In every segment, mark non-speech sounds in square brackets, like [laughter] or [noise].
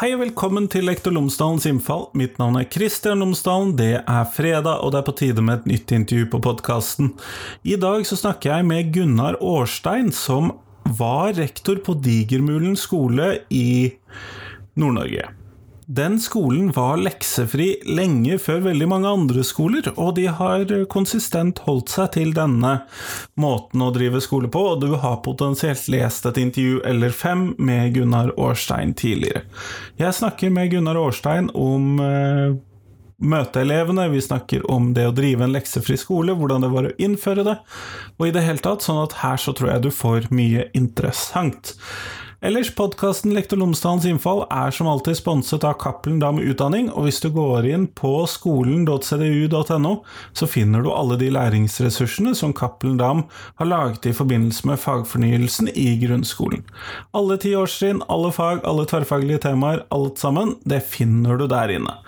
Hei og velkommen til Lektor Lomsdalens innfall. Mitt navn er Kristian Lomsdalen. Det er fredag, og det er på tide med et nytt intervju på podkasten. I dag så snakker jeg med Gunnar Årstein, som var rektor på Digermulen skole i Nord-Norge. Den skolen var leksefri lenge før veldig mange andre skoler, og de har konsistent holdt seg til denne måten å drive skole på, og du har potensielt lest et intervju eller fem med Gunnar Årstein tidligere. Jeg snakker med Gunnar Årstein om eh, møteelevene, vi snakker om det å drive en leksefri skole, hvordan det var å innføre det, og i det hele tatt, sånn at her så tror jeg du får mye interessant. Ellers, podkasten Lektor Lomsdalens innfall er som alltid sponset av Cappelen Dam Utdanning, og hvis du går inn på skolen.cdu.no, så finner du alle de læringsressursene som Cappelen Dam har laget i forbindelse med fagfornyelsen i grunnskolen. Alle ti årstrinn, alle fag, alle tverrfaglige temaer, alt sammen, det finner du der inne.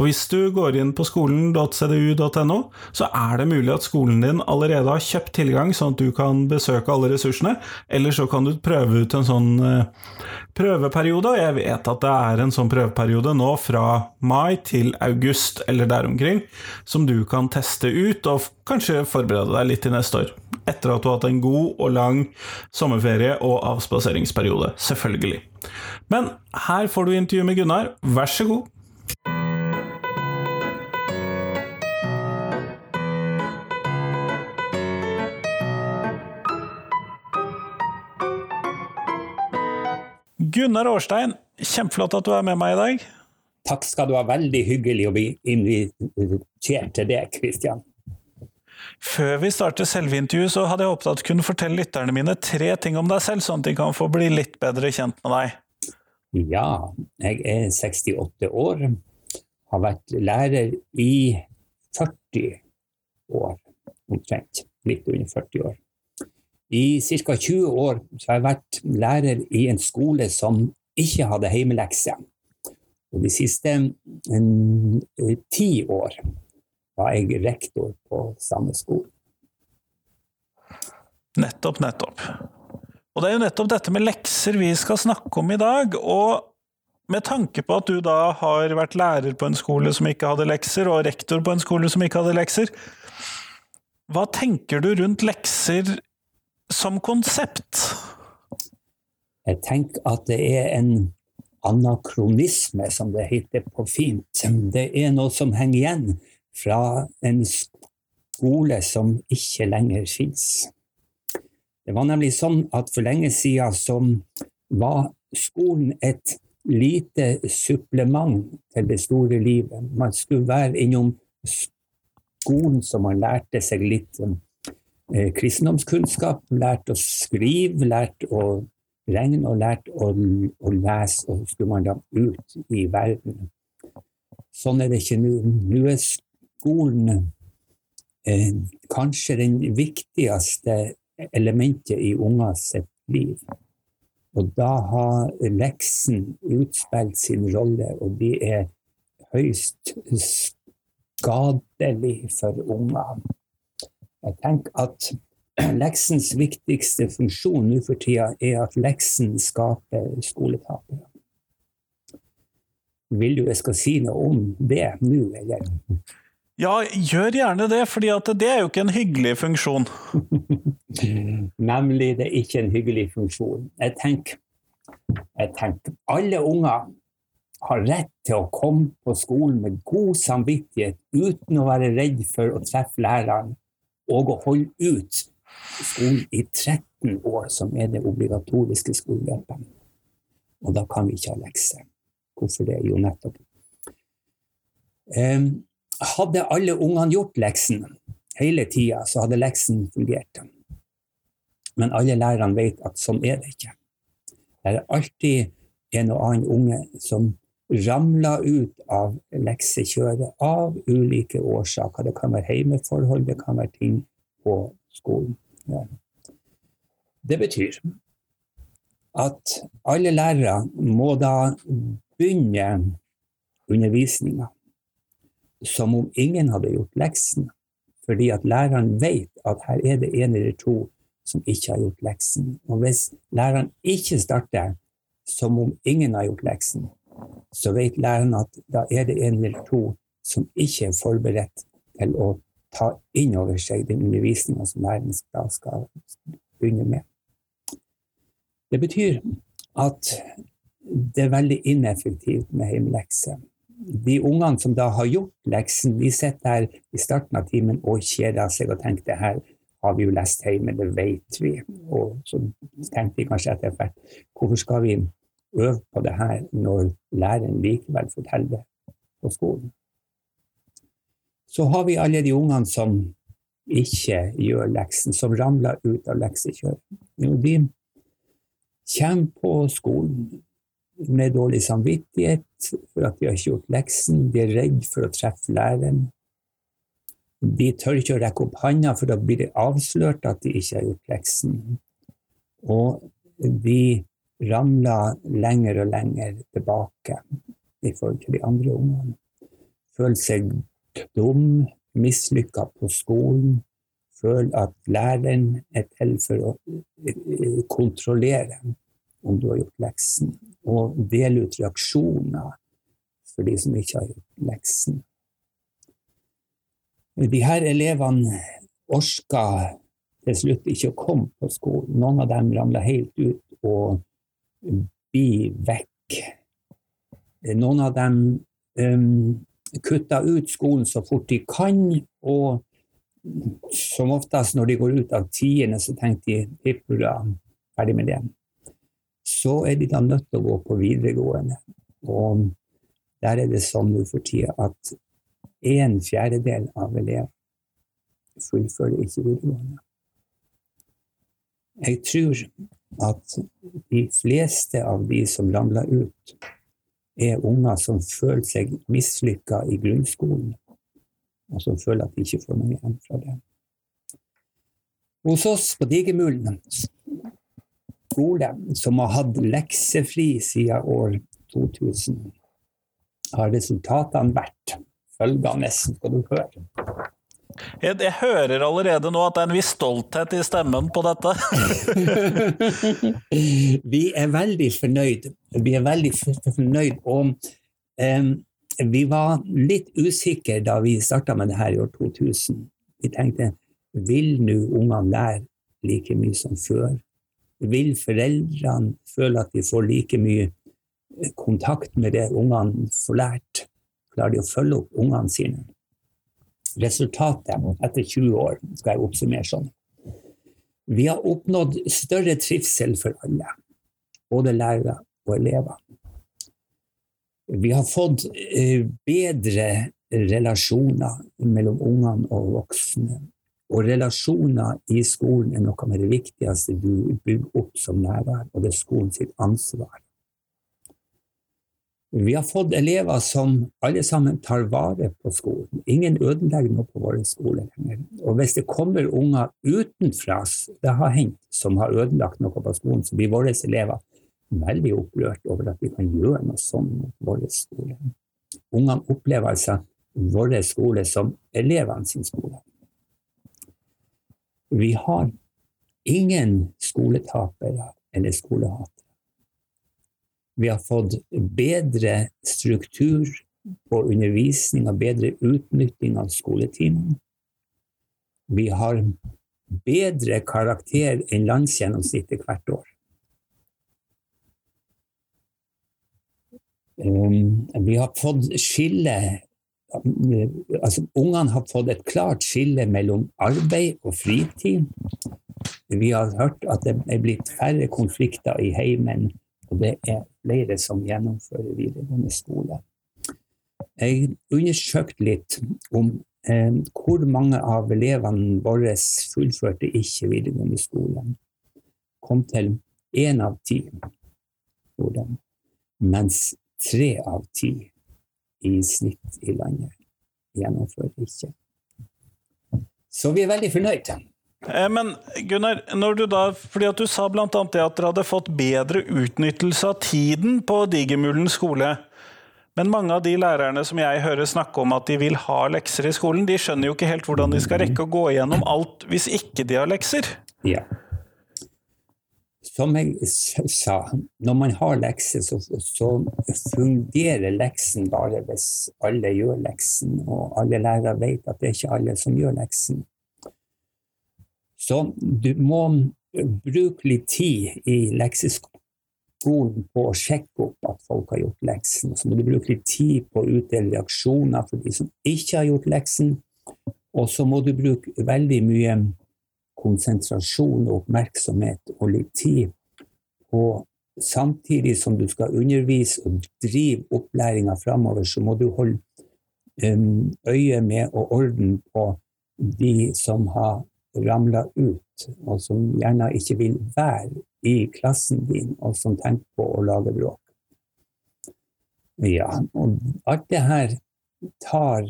Og hvis du går inn på skolen.cdu.no, så er det mulig at skolen din allerede har kjøpt tilgang, sånn at du kan besøke alle ressursene, eller så kan du prøve ut en sånn eh, prøveperiode, og jeg vet at det er en sånn prøveperiode nå fra mai til august eller der omkring, som du kan teste ut og kanskje forberede deg litt til neste år. Etter at du har hatt en god og lang sommerferie og avspaseringsperiode, selvfølgelig. Men her får du intervju med Gunnar, vær så god. Gunnar Årstein, kjempeflott at du er med meg i dag. Takk skal du ha. Veldig hyggelig å bli invitert til det, Kristian. Før vi starter selve intervjuet, så hadde jeg håpet at du kunne fortelle lytterne mine tre ting om deg selv, sånn at de kan få bli litt bedre kjent med deg. Ja, jeg er 68 år. Har vært lærer i 40 år, omtrent. Litt under 40 år. I ca. 20 år har jeg vært lærer i en skole som ikke hadde heimelekse. Og de siste en, ti år var jeg rektor på samme skole. Nettopp, nettopp. Og det er jo nettopp dette med lekser vi skal snakke om i dag. Og med tanke på at du da har vært lærer på en skole som ikke hadde lekser, og rektor på en skole som ikke hadde lekser, hva tenker du rundt lekser som konsept? Jeg tenker at det er en anakronisme, som det heter på fint. Det er noe som henger igjen fra en skole som ikke lenger fins. Det var nemlig sånn at for lenge siden så var skolen et lite supplement til det store livet. Man skulle være innom skolen så man lærte seg litt eh, kristendomskunnskap, lært å skrive, lært å regne og lært å, å, lese, og så skulle man da ut i verden. Sånn er det ikke nå. Nå er skolen eh, kanskje den viktigste elementet i ungers liv. Og da har leksen utspilt sin rolle, og de er høyst skadelig for unger. Jeg tenker at [clears throat] leksens viktigste funksjon nå for tida er at leksen skaper skoletapere. Vil du jeg skal si noe om det nå, eller? Ja, gjør gjerne det, for det er jo ikke en hyggelig funksjon. [laughs] Nemlig, det er ikke en hyggelig funksjon. Jeg tenker, jeg tenker alle unger har rett til å komme på skolen med god samvittighet uten å være redd for å treffe læreren og å holde ut skolen i 13 år, som er det obligatoriske skoleløpet. Og da kan vi ikke ha lekser. Hvorfor det? Jo, nettopp. Um, hadde alle ungene gjort leksen hele tida, så hadde leksen fungert. Men alle lærerne vet at sånn er det ikke. Det er alltid en og annen unge som ramler ut av leksekjøret av ulike årsaker. Det kan være heimeforhold, det kan være ting på skolen. Ja. Det betyr at alle lærere må da begynne undervisninga som om ingen hadde gjort leksen, fordi at læreren vet at her er det en eller to som ikke har gjort leksen. Og hvis læreren ikke starter som om ingen har gjort leksen, så vet læreren at da er det en eller to som ikke er forberedt til å ta inn over seg den undervisninga som læreren skal, skal begynne med. Det betyr at det er veldig ineffektivt med hjemmelekse. De ungene som da har gjort leksen, de sitter her i starten av timen og kjeder seg og tenker det her har vi jo lest hjemme, det vet vi. Og så tenkte vi kanskje etter hvert hvorfor skal vi øve på det her når læreren likevel forteller det på skolen? Så har vi alle de ungene som ikke gjør leksen, som ramler ut av leksekjøret. De kommer på skolen med dårlig samvittighet for at de har ikke gjort leksen. De er redd for å treffe læreren. De tør ikke å rekke opp handa, for da blir det avslørt at de ikke har gjort leksen. Og de ramler lenger og lenger tilbake i forhold til de andre ungene. Føle seg dum, mislykka på skolen. Føle at læreren er til for å eh, kontrollere om du har gjort leksen, og dele ut reaksjoner for de som ikke har gjort leksen. De her elevene orka til slutt ikke å komme på skolen. Noen av dem ramla helt ut og bli vekk. Noen av dem um, kutter ut skolen så fort de kan, og som oftest når de går ut av tiende, så tenker de hipp hurra, ferdig med det. Så er de da nødt til å gå på videregående. Og der er det sånn nå for tida at en fjerdedel av elevene fullfører ikke videregående. Jeg tror at de fleste av de som ramler ut, er unger som føler seg mislykka i grunnskolen, og som føler at de ikke får noe igjen fra det. Hos oss på Digermulen skole, som har hatt leksefri siden år 2000, har resultatene vært følgende, skal du høre. Jeg, jeg, hører allerede nå at det er en viss stolthet i stemmen på dette. [laughs] vi er veldig fornøyd. Vi er veldig fornøyd. Og um, vi var litt usikre da vi starta med det her i år 2000. Vi tenkte vil nå ungene lære like mye som før? Vil foreldrene føle at de får like mye kontakt med det ungene får lært? klarer de å følge opp ungene sine. Resultatet etter 20 år skal jeg oppsummere sånn. Vi har oppnådd større trivsel for alle, både lærere og elever. Vi har fått eh, bedre relasjoner mellom ungene og voksne. Og relasjoner i skolen er noe av det viktigste du bygger opp som lærer, og det er skolen sitt ansvar. Vi har fått elever som alle sammen tar vare på skolen. Ingen ødelegger noe på våre skoler lenger. Og hvis det kommer unger utenfra, det har hendt, som har ødelagt noe på skolen, så blir våre elever veldig opprørt over at vi kan gjøre noe sånt mot vår skole. Ungene opplever altså vår skole som elevene sin skole. Vi har ingen skoletapere eller skolehatere. Vi har fått bedre struktur på undervisning og bedre utnytting av skoletimene. Vi har bedre karakter enn landsgjennomsnittet hvert år. Um, vi har fått skille altså Ungene har fått et klart skille mellom arbeid og fritid. Vi har hørt at det er blitt færre konflikter i heimen og det er flere som gjennomfører videregående skole. Jeg undersøkte litt om eh, hvor mange av elevene våre fullførte ikke videregående skole. Kom til én av ti, mens tre av ti i snitt i landet gjennomførte ikke. Så vi er veldig fornøyde. Eh, men Gunnar, når du da, fordi at du sa bl.a. det at dere hadde fått bedre utnyttelse av tiden på Digermulen skole. Men mange av de lærerne som jeg hører snakke om at de vil ha lekser i skolen, de skjønner jo ikke helt hvordan de skal rekke å gå igjennom alt hvis ikke de har lekser. Ja. som jeg sa, når man har lekser, så, så, fungerer leksen bare hvis alle gjør leksen, og alle lærere vet at det er ikke alle som gjør leksen. Så du må bruke litt tid i lekseskolen på å sjekke opp at folk har gjort leksen. Så må du bruke litt tid på å utdele reaksjoner for de som ikke har gjort leksen. Og så må du bruke veldig mye konsentrasjon og oppmerksomhet og litt tid. Og samtidig som du skal undervise og drive opplæringa framover, så må du holde um, øye med og orden på de som har ramla ut, og som gjerne ikke vil være i klassen din, og som tenker på å lage bråk. Ja, og alt det her tar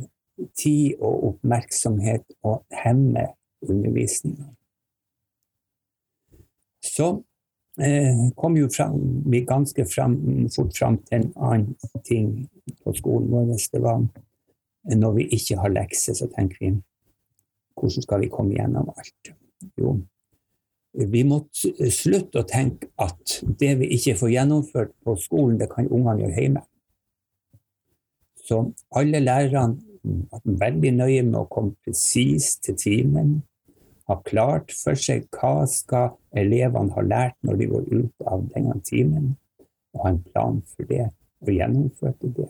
tid og oppmerksomhet og hemmer undervisninga. Så eh, kom jo fram, vi ganske fram, fort fram til en annen ting på skolen vår. Det var når vi ikke har lekser, så tenker vi hvordan skal vi komme gjennom alt? Jo, vi må slutte å tenke at det vi ikke får gjennomført på skolen, det kan ungene gjøre hjemme. Så alle lærerne var veldig nøye med å komme presis til timen ha klart for seg hva skal elevene ha lært når de går ut av denne timen, og ha en plan for det, og gjennomførte det.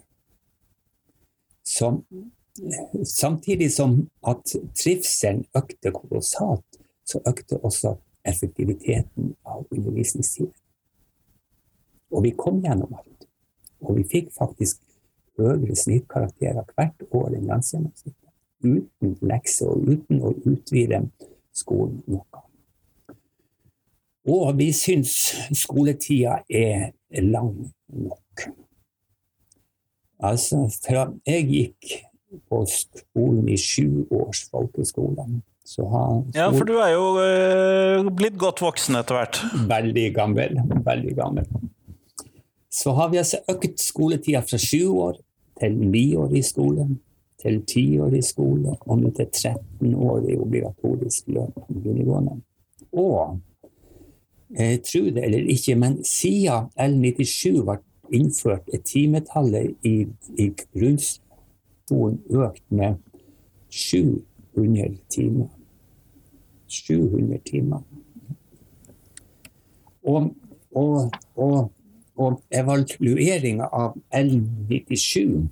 Så, samtidig som at trivselen økte kolossalt, så økte også effektiviteten av undervisningstiden. Og vi kom gjennom alt. Og vi fikk faktisk høyere snittkarakterer hvert år enn landsgjennomsnittet. Uten lekser og uten å utvide skolen noe. Og vi syns skoletida er lang nok. Altså, fra jeg gikk på skolen i sju års folkeskole Ja, for du er jo eh, blitt godt voksen etter hvert? Veldig gammel. Veldig gammel. Så har vi altså økt skoletida fra sju år til ni år i skolen til ti år i skole og nå til 13 år i obligatorisk løp på videregående. Og eh, tro det eller ikke, men siden L97 ble innført, er timetallet i, i grunnskolen økt med 700 timer. 700 timer. Og, og, og, og evalueringa av L97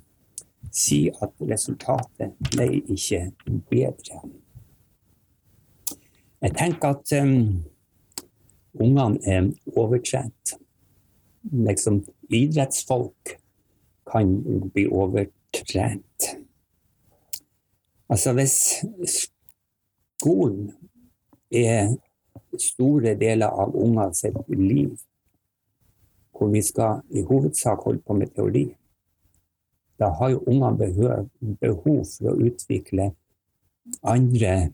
sier at resultatet ble ikke bedre. Jeg tenker at um, ungene er overtrent. Liksom, idrettsfolk kan bli overtrent. Altså hvis skolen er store deler av unger sitt liv, hvor vi skal i hovedsak holde på med teori, da har jo ungene behov for å utvikle andre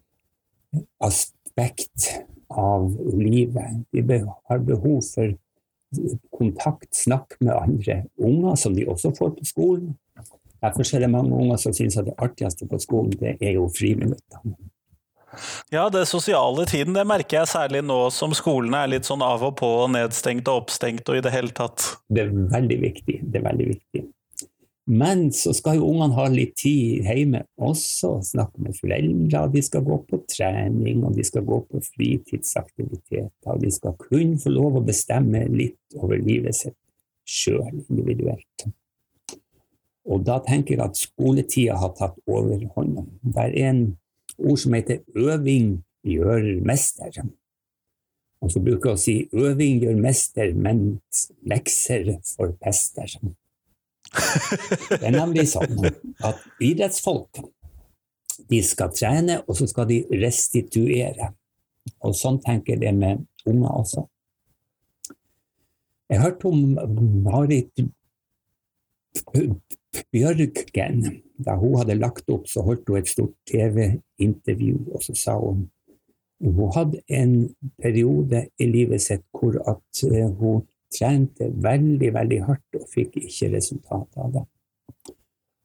aspekt av livet. De har behov for kontakt, snakk med andre unger, som de også får på skolen. Derfor er det mange unger som syns at det artigste på skolen, det er jo friminuttene. Ja, det sosiale tiden, det merker jeg særlig nå som skolene er litt sånn av og på, nedstengt og oppstengt og i det hele tatt. Det er veldig viktig. Det er veldig viktig. Men så skal jo ungene ha litt tid hjemme også, snakke med foreldre. De skal gå på trening, og de skal gå på fritidsaktiviteter. Og de skal kun få lov å bestemme litt over livet sitt sjøl, individuelt. Og da tenker jeg at skoletida har tatt overhånda. Det er en ord som heter 'øving gjør mester'. Og så bruker jeg å si 'øving gjør mester, mens lekser forpester'. Det er nemlig sånn at idrettsfolk de skal trene, og så skal de restituere. Og sånn tenker jeg det med unger også. Jeg hørte om Marit Bjørgen. Da hun hadde lagt opp, så holdt hun et stort TV-intervju, og så sa hun hun hadde en periode i livet sitt hvor at eh, hun trente veldig, veldig hardt og fikk ikke resultat av det.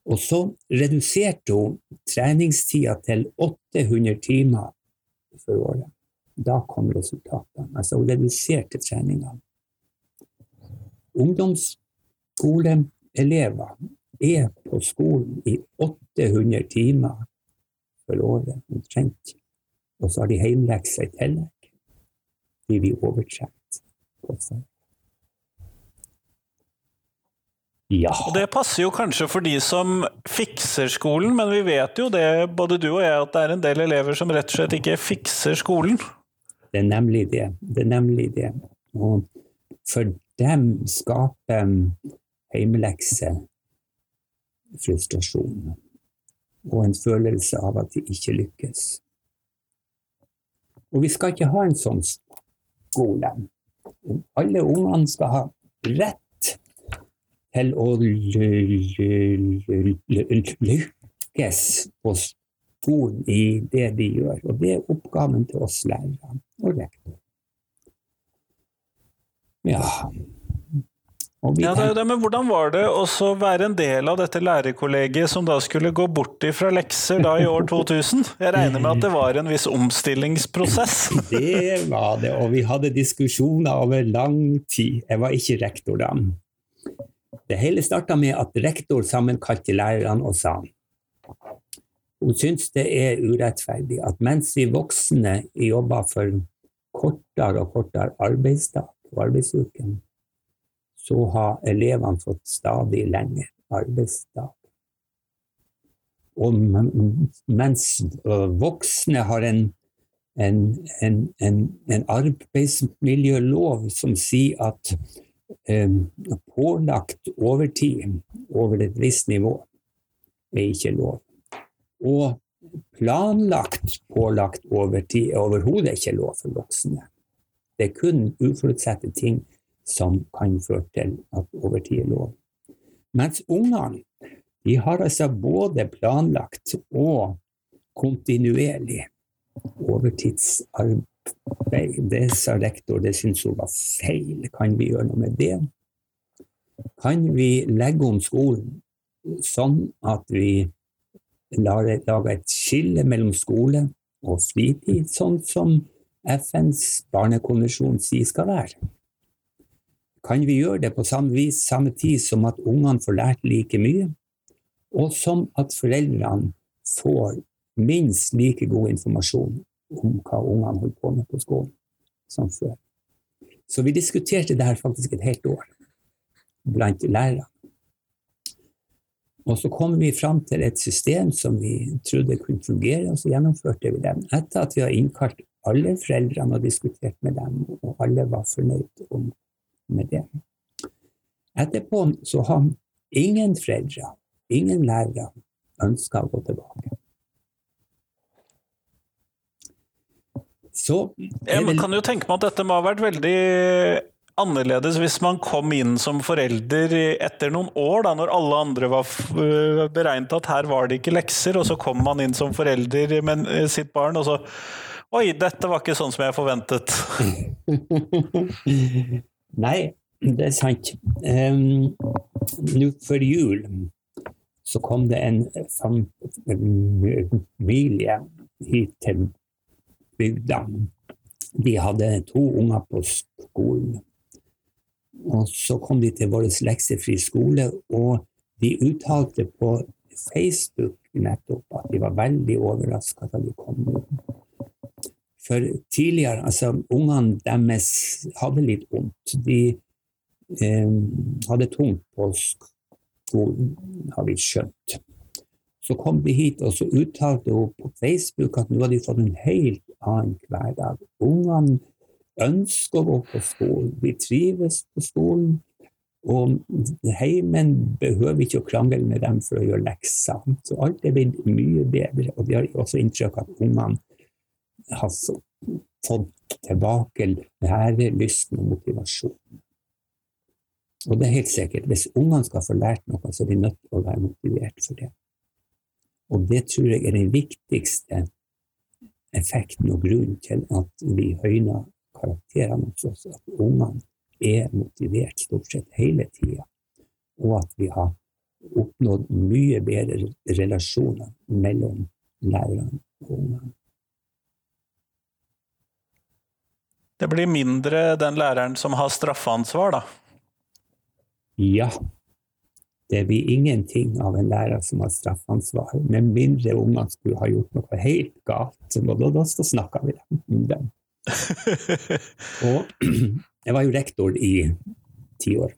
Og så reduserte hun treningstida til 800 timer for året. Da kom resultatene. Altså hun reduserte treningene. Ungdomsskoleelever er på skolen i 800 timer for året omtrent. Og så har de heimlekser i tillegg. De blir overtrent på. Ja. Og det passer jo kanskje for de som fikser skolen, men vi vet jo det, både du og jeg, at det er en del elever som rett og slett ikke fikser skolen. Det er nemlig det. Det er nemlig det. Og for dem skaper hjemmelekse frustrasjon og en følelse av at de ikke lykkes. Og vi skal ikke ha en sånn skole. Alle ungene skal ha rett til å lykkes på skolen i det de gjør. Og det er oppgaven til oss lærere og rektor. Ja. Ja, det, det, men Hvordan var det å være en del av dette lærerkollegiet som da skulle gå bort fra lekser da i år 2000? Jeg regner med at det var en viss omstillingsprosess? [laughs] Det var det, og vi hadde diskusjoner over lang tid. Jeg var ikke rektor da. Det hele starta med at rektor sammenkalte lærerne og sa hun syns det er urettferdig at mens vi voksne jobber for kortere og kortere arbeidsdag og arbeidsuke, så har elevene fått stadig lengre arbeidsdag. Og mens voksne har en, en, en, en arbeidsmiljølov som sier at eh, pålagt overtid over et visst nivå er ikke lov. Og planlagt pålagt overtid er overhodet ikke lov for voksne. Det er kun uforutsette ting som kan føre til at overtid er lov. Mens ungene de har altså både planlagt og kontinuerlig overtidsarbeid. Det sa rektor, det syntes hun var feil. Kan vi gjøre noe med det? Kan vi legge om skolen sånn at vi lager et skille mellom skole og fritid, sånn som FNs barnekonvensjon sier skal være? Kan vi gjøre det på samme vis, samme tid som at ungene får lært like mye, og som at foreldrene får minst like god informasjon om hva ungene holder på med på skolen som før. Så vi diskuterte det her faktisk et helt år blant lærerne. Og så kom vi fram til et system som vi trodde kunne fungere, og så gjennomførte vi det. Etter at vi har innkalt alle foreldrene og diskutert med dem, og alle var fornøyd om med det. Etterpå så har ingen foreldre, ingen lærere, ønska å gå tilbake. Så Jeg kan jo tenke meg at dette må ha vært veldig annerledes hvis man kom inn som forelder etter noen år, da når alle andre var beregnet at her var det ikke lekser, og så kom man inn som forelder med sitt barn, og så Oi, dette var ikke sånn som jeg forventet. [laughs] [laughs] Nei, det er sant. Um, Nå før jul så kom det en familie hit til bygda. De hadde to unger på skolen. Og så kom de til vår leksefri skole, og de uttalte på Facebook nettopp at de var veldig overraska da de kom ut. For tidligere, altså ungene deres hadde litt vondt. De eh, hadde tungt på skolen, har vi skjønt. Så kom de hit, og så uttalte hun på Facebook at nå hadde de fått en helt annen hverdag. Ungene ønsker å gå på skolen, de trives på skolen. Og heimen behøver ikke å krangle med dem for å gjøre lekser. Så alt er blitt mye bedre. Og de har også inntrykk av at ungene har fått tilbake lærelysten og motivasjonen. Og det er helt sikkert, hvis ungene skal få lært noe, så er de nødt til å være motivert for det. Og det tror jeg er den viktigste effekten og grunnen til at vi høyner karakterene hos oss. At ungene er motivert stort sett hele tida, og at vi har oppnådd mye bedre relasjoner mellom lærerne og ungene. Det blir mindre den læreren som har straffansvar, da? Ja. Det blir ingenting av en lærer som har straffansvar, med mindre ungene skulle ha gjort noe helt galt. Og da, da snakker vi om dem. [laughs] og [clears throat] jeg var jo rektor i ti år.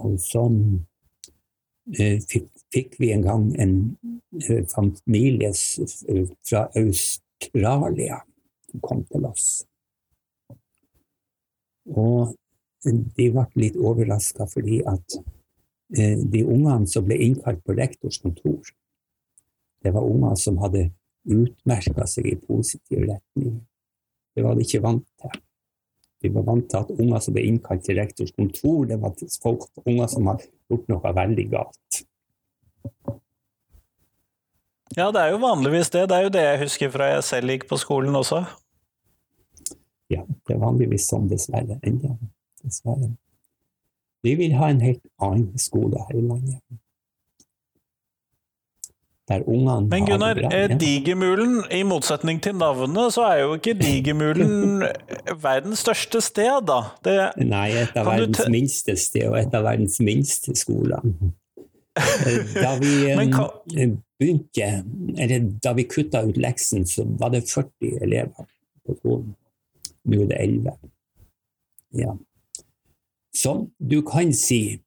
Og så eh, fikk, fikk, vi en gang en eh, familie fra Australia som kom til oss. Og de ble litt overraska fordi at eh, de ungene som ble innkalt på rektors kontor, det var unger som hadde utmerka seg i positiv retning. Det var de ikke vant til. Vi var vant til at unger som ble innkalt til rektors kontor, det var folk, unger som har gjort noe veldig galt. Ja, det er jo vanligvis det. Det er jo det jeg husker fra jeg selv gikk på skolen også. Ja, det er vanligvis sånn, dessverre. Enda. Dessverre. Vi vil ha en helt annen skole her i landet der ungene Men Gunnar, Digermulen, i motsetning til navnet, så er jo ikke Digermulen [laughs] verdens største sted, da? Det, Nei, et av verdens minste sted, og et av verdens minste skoler. [laughs] Da vi kan... Eh, begynte, eller da vi kutta ut leksen, så var det 40 elever på skolen. Nå er det 11. Ja. Så du kan si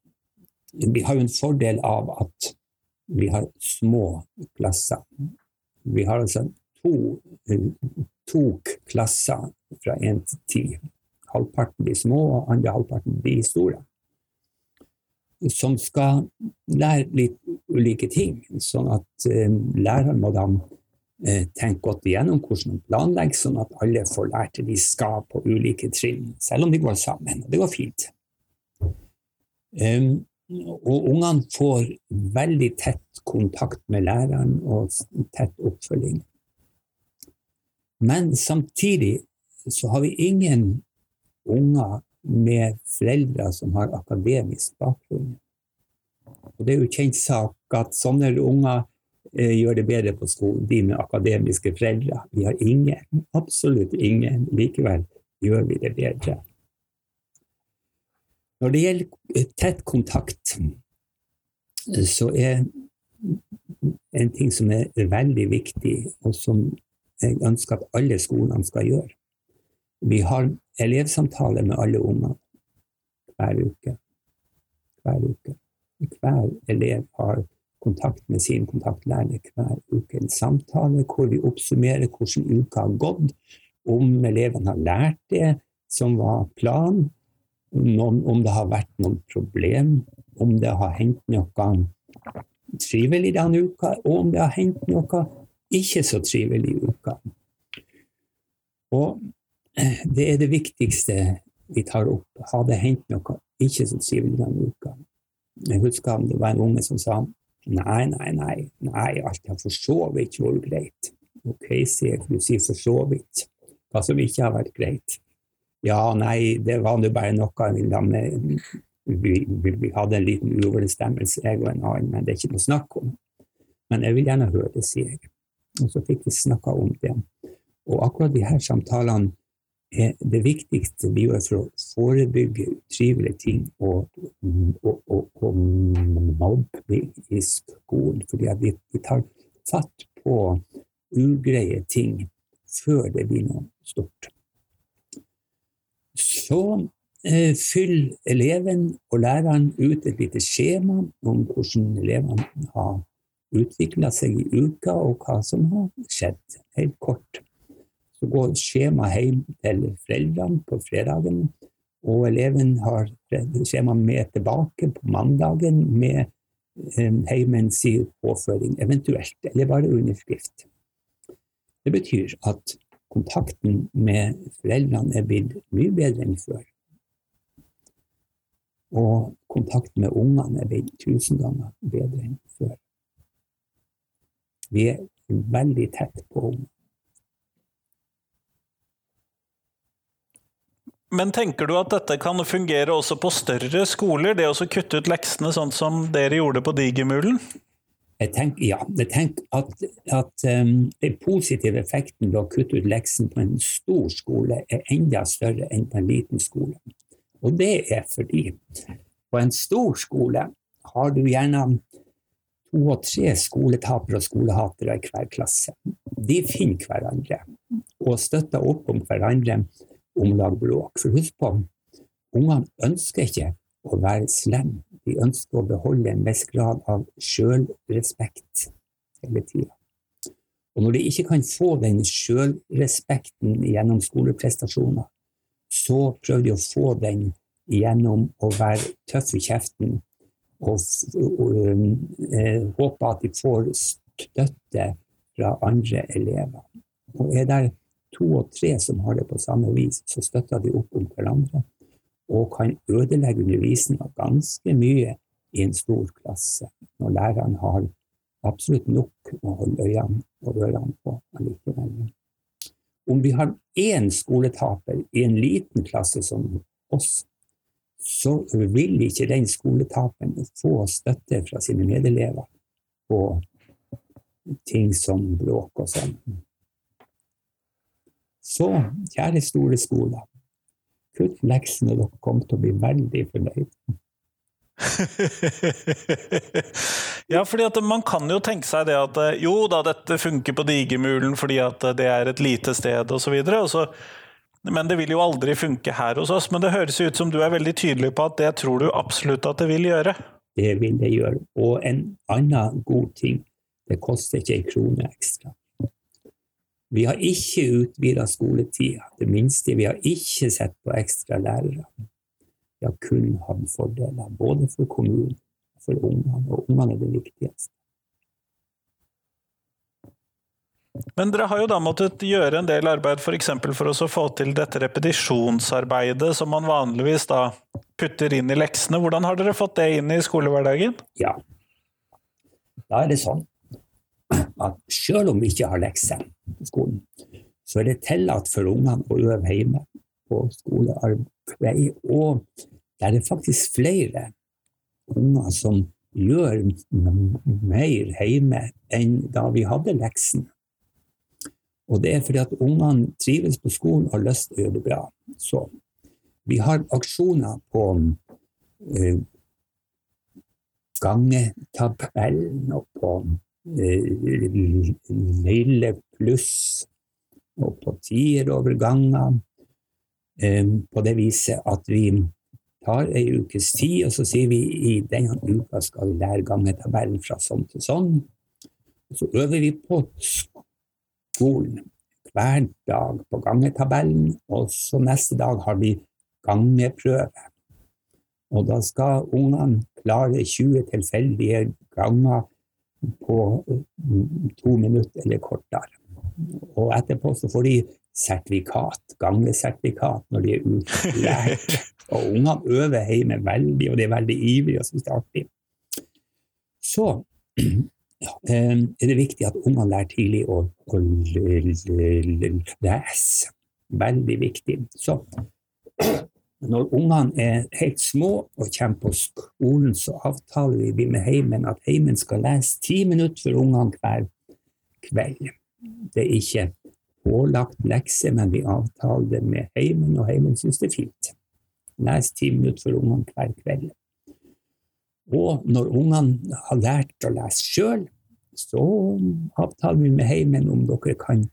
Vi har jo en fordel av at vi har små klasser. Vi har altså to, to klasser fra én til ti. Halvparten blir små, og andre halvparten blir store. Som skal lære litt ulike ting, sånn at eh, læreren må da tenke godt igjennom hvordan de planlegger, sånn at alle får lært det de skal på ulike trinn, selv om de går sammen. Og det går fint. Um, og ungene får veldig tett kontakt med læreren og tett oppfølging. Men samtidig så har vi ingen unger med foreldre som har akademisk bakgrunn. Og det er jo kjent sak at sånne unger eh, gjør det bedre på skolen, de med akademiske foreldre. Vi har ingen, absolutt ingen. Likevel gjør vi det bedre. Når det gjelder tett kontakt, så er en ting som er veldig viktig, og som jeg ønsker at alle skolene skal gjøre. Vi har elevsamtaler med alle unger hver uke. Hver uke. Hver elev har kontakt med sin kontaktlærer hver uke. En samtale hvor vi oppsummerer hvordan uka har gått, om elevene har lært det som var planen, om det har vært noen problem, om det har hendt noe trivelig denne uka, og om det har hendt noe ikke så trivelig i uka. Og eh, det er det viktigste vi tar opp. Har det hendt noe ikke så trivelig denne uka? Jeg husker det var en unge som sa nei, nei, nei, nei alt har for så vidt vært greit. Ok, sier jeg, du sier for så vidt. Hva som ikke har vært greit. Ja, nei, det var nå bare noe med, vi, vi, vi, hadde en liten uoverensstemmelse, jeg og en annen, men det er ikke noe snakk om. Men jeg vil gjerne høre det, sier jeg. Og så fikk vi snakka om det. Og akkurat de her samtalene er det viktigste vi gjør for å forebygge utrivelige ting og, og, og, og mobbing i skolen. Fordi vi, vi tar fatt på ugreie ting før det blir noe stort. Så eh, fyller eleven og læreren ut et lite skjema om hvordan elevene har utvikla seg i uka, og hva som har skjedd. Helt kort. Så går skjema hjem til foreldrene på fredagen, og eleven har skjema med tilbake på mandagen med eh, heimens påføring, eventuelt, eller bare underskrift. Det betyr at kontakten med foreldrene er blitt mye bedre enn før. Og kontakten med ungene er blitt tusen ganger bedre enn før. Vi er veldig tett på ungene. Men tenker du at dette kan fungere også på større skoler, det å kutte ut leksene sånn som dere gjorde på Digermulen? Jeg tenker, ja, jeg tenker at, at um, den positive effekten ved å kutte ut leksen på en stor skole er enda større enn på en liten skole. Og det er fordi på en stor skole har du gjerne to og tre skoletapere og skolehatere i hver klasse. De finner hverandre og støtter opp om hverandre om bråk. For husk på, ungene ønsker ikke å være slemme. De ønsker å beholde en viss grad av sjølrespekt hele tida. Og når de ikke kan få den sjølrespekten gjennom skoleprestasjoner, så prøver de å få den gjennom å være tøff i kjeften og, eh, håpe at de får støtte fra andre elever. Og er det to og tre som har det på samme vis, så støtter de opp om hverandre og kan ødelegge undervisninga ganske mye i en stor klasse, når læreren har absolutt nok å holde øynene og ørene på allikevel. Om vi har én skoletaper i en liten klasse som oss, så vil ikke den skoletaperen få støtte fra sine medelever på ting som bråk og sånn. Så, kjære store skoler, kutt leksene, dere kommer til å bli veldig fornøyd. [laughs] ja, fordi at man kan jo tenke seg det at eh, jo da, dette funker på Digermulen fordi at det er et lite sted osv. Men det vil jo aldri funke her hos oss. Men det høres ut som du er veldig tydelig på at det tror du absolutt at det vil gjøre. Det vil det gjøre. Og en annen god ting, det koster ikke en krone ekstra. Vi har ikke utvida skoletida. Det minste vi har ikke sett på ekstra lærere. Vi har kun hatt fordeler, både for kommunen og for ungene. Og ungene er det viktigste. Men dere har jo da måttet gjøre en del arbeid f.eks. For, for å få til dette repetisjonsarbeidet som man vanligvis da putter inn i leksene. Hvordan har dere fått det inn i skolehverdagen? Ja, da er det sånn at selv om vi ikke har lekser på skolen, så er det tillatt for ungene å øve hjemme på skolearbeid. Og det er faktisk flere unger som gjør mer hjemme enn da vi hadde leksen. Og det er fordi at ungene trives på skolen og har lyst til å gjøre det bra. Så vi har aksjoner på uh, gangetabellen og på lille pluss og på tieroverganger. På det viset at vi tar ei ukes tid, og så sier vi i denne uka skal vi lære gangetabellen fra sånn til sånn. Så øver vi på skolen hver dag på gangetabellen, og så neste dag har vi gangeprøve. Og da skal ungene klare 20 tilfeldige ganger på mm, to minutter eller kortere. Og etterpå så får de sertifikat, ganglesertifikat, når de er utlært. [laughs] Og ungene øver hjemme veldig, og de er veldig ivrige og syns det er artig. Så [clears throat] eh, er det viktig at ungene lærer tidlig å, å lese. Veldig viktig. Så [clears throat] når ungene er helt små og kommer på skolen, så avtaler vi med heimen at heimen skal lese ti minutter for ungene hver kveld. Det er ikke pålagt lekse, men vi avtaler det med heimen, og heimen syns det er fint. Les ti minutter for ungene hver kveld. Og når ungene har lært å lese sjøl, så avtaler vi med heimen om dere kan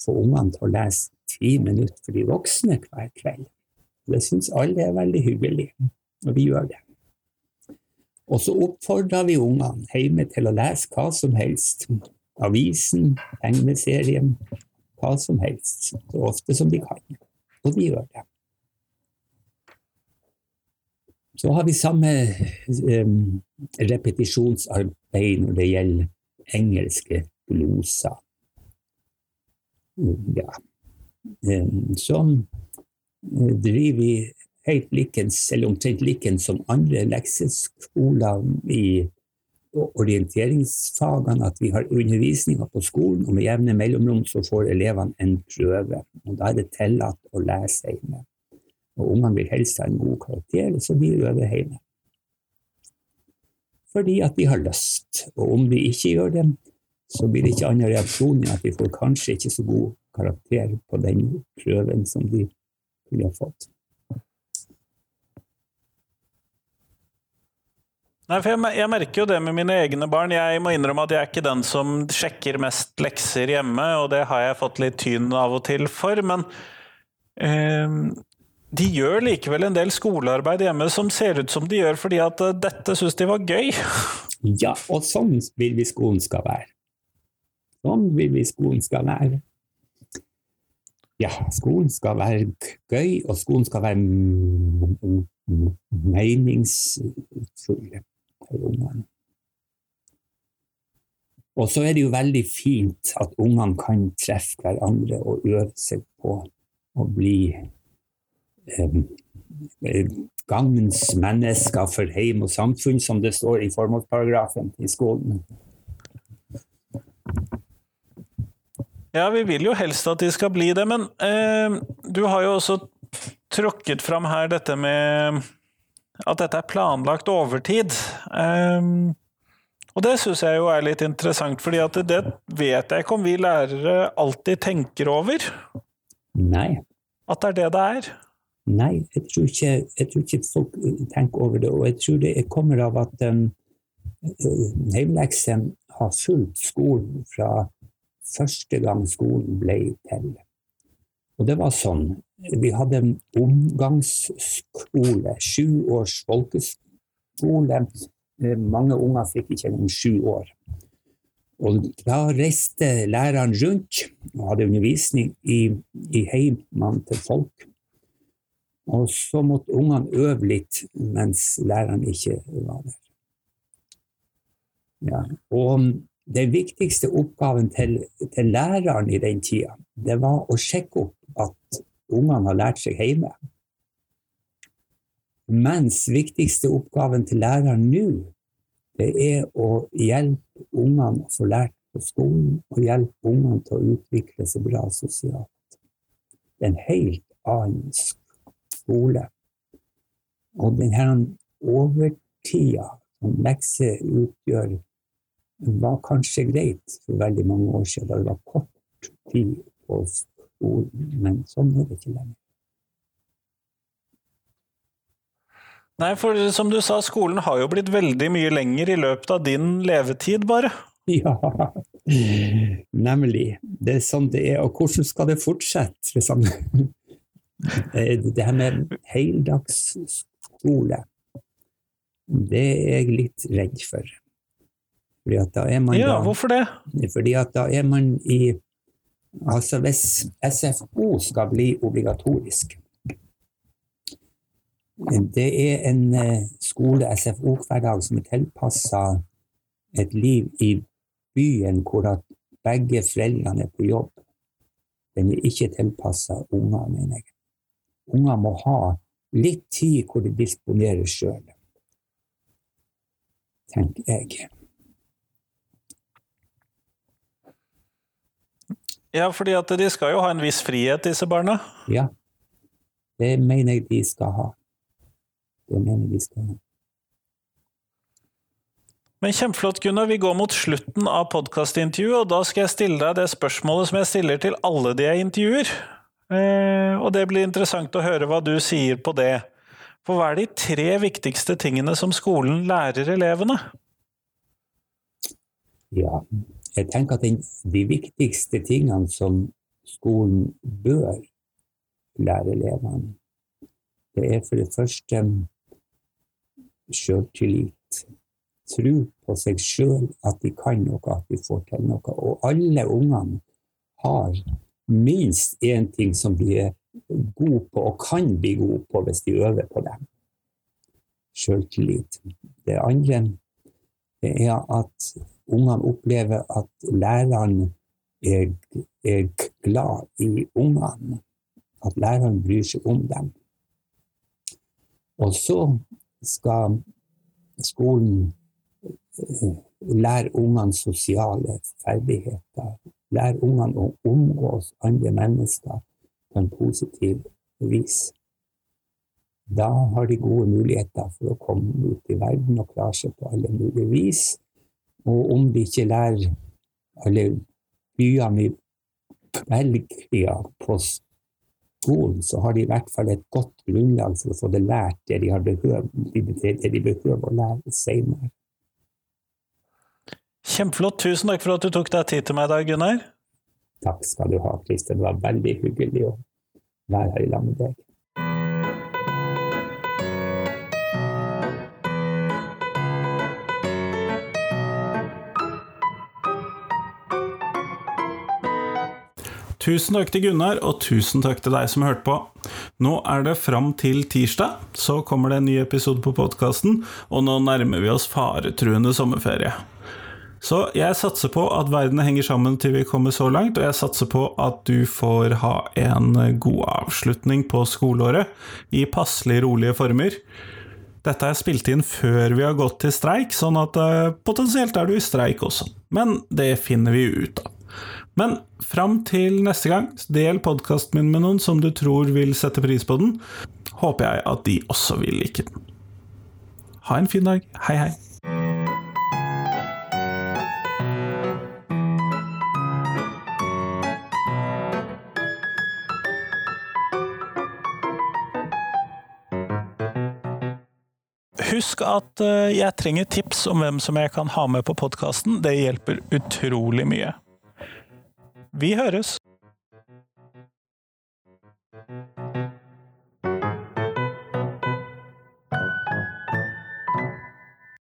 få ungene til å lese ti minutter for de voksne hver kveld. Det syns alle er veldig hyggelig, og vi gjør det. Og så oppfordrer vi ungene hjemme til å lese hva som helst. Avisen, tegneserien, hva som helst. Så ofte som de kan. Og de gjør det. Så har vi samme um, repetisjonsarbeid når det gjelder engelske gloser. Ja. Um, som driver vi helt likens, eller omtrent likens som andre lekseskoler i orienteringsfagene, at vi har undervisninga på skolen, og med jevne mellomrom så får elevene en prøve. og Da er det tillatt å lese hjemme. Og ungene vil helst ha en god karakter, så de øver hjemme. fordi at de har lyst. Og om de ikke gjør det, så blir det ikke annen reaksjon enn at de får kanskje ikke så god karakter på den prøven som de kunne har fått. Nei, for jeg, jeg, merker jo det med mine egne barn. Jeg må innrømme at jeg er ikke den som sjekker mest lekser hjemme, og det har jeg fått litt tyn av og til for. Men eh, de gjør likevel en del skolearbeid hjemme som ser ut som de gjør fordi at uh, dette syns de var gøy. Ja, og sånn vil vi skolen skal være. Sånn vil vi skolen skal være. Ja, skolen skal være gøy, og skolen skal være meningsfull for ungene. Og så er det jo veldig fint at ungene kan treffe hverandre og øve seg på å bli eh, gagnens mennesker for heim og samfunn, som det står i formålsparagrafen i skolen. Ja, vi vil jo helst at de skal bli det, men eh, du har jo også tråkket fram her dette med at dette er planlagt overtid. Eh, og det syns jeg jo er litt interessant, fordi at det vet jeg ikke om vi lærere alltid tenker over. Nei. At det er det det er. Nei, jeg tror ikke, jeg tror ikke folk tenker over det. Og jeg tror det kommer av at um, heimleksen har fulgt skolen fra første gang skolen ble til. Og det var sånn. Vi hadde en omgangsskole, sju års folkeskole. Eh, mange unger fikk ikke engang sju år. Og da reiste læreren rundt og hadde undervisning i, i heimene til folk. Og så måtte ungene øve litt mens læreren ikke var der. Ja, og den viktigste oppgaven til, til læreren i den tida, det var å sjekke opp at ungene har lært seg hjemme. Mens viktigste oppgaven til læreren nå, det er å hjelpe ungene å få lært på skolen, og hjelpe ungene til å utvikle seg bra sosialt. Det er en helt annen skole. Og denne overtida som lekser utgjør, var kanskje greit for veldig mange år siden, da det var kort tid på skolen, men sånn er det ikke lenger. Nei, for som du sa, skolen har jo blitt veldig mye lenger i løpet av din levetid, bare. Ja, nemlig. Det er sånn det er. Og hvordan skal det fortsette? Liksom? Det her med heldagsskole, det er jeg litt redd for. Fordi at da er man ja, da, hvorfor det? Fordi at da er man i Altså hvis SFO skal bli obligatorisk Det er en eh, skole, SFO-hverdag, som er tilpassa et liv i byen hvor at begge foreldrene er på jobb. Den er ikke tilpassa unger, mener jeg. Unger må ha litt tid hvor de disponerer sjøl, tenker jeg. Ja, fordi at de skal jo ha en viss frihet, disse barna? Ja, det mener jeg de skal ha. Det mener jeg de skal ha. Men Kjempeflott, Gunnar. Vi går mot slutten av podkastintervjuet, og da skal jeg stille deg det spørsmålet som jeg stiller til alle de jeg intervjuer. Eh, og det blir interessant å høre hva du sier på det. For hva er de tre viktigste tingene som skolen lærer elevene? Ja, jeg tenker at den, de viktigste tingene som skolen bør lære elevene, det er for det første sjøltillit. Tro på seg sjøl, at de kan noe, at de får til noe. Og alle ungene har minst én ting som de er gode på, og kan bli gode på hvis de øver på det. Sjøltillit. Det andre er at ungene opplever at læreren er, er glad i ungene. At læreren bryr seg om dem. Og så skal skolen eh, lære ungene sosiale ferdigheter. Lære ungene å omgås andre mennesker på en positiv vis. Da har de gode muligheter for å komme ut i verden og klare seg på alle mulige vis. Og om de ikke lærer alle byene i Belgia på skolen, så har de i hvert fall et godt grunnlag for å få det lært det de, behøver, det de behøver å lære senere. Kjempeflott. Tusen takk for at du tok deg tid til meg i dag, Gunnar. Takk skal du ha, Christer. Det var veldig hyggelig å være her i lag med deg. Tusen takk til Gunnar, og tusen takk til deg som hørte på. Nå er det fram til tirsdag, så kommer det en ny episode på podkasten, og nå nærmer vi oss faretruende sommerferie. Så jeg satser på at verden henger sammen til vi kommer så langt, og jeg satser på at du får ha en god avslutning på skoleåret i passelig rolige former. Dette er spilt inn før vi har gått til streik, sånn at uh, potensielt er du i streik også. Men det finner vi ut av. Men fram til neste gang, del podkasten min med noen som du tror vil sette pris på den. Håper jeg at de også vil like den. Ha en fin dag. Hei, hei. Husk at eh, jeg trenger tips om hvem som jeg kan ha med på podkasten. Det hjelper utrolig mye. Vi høres!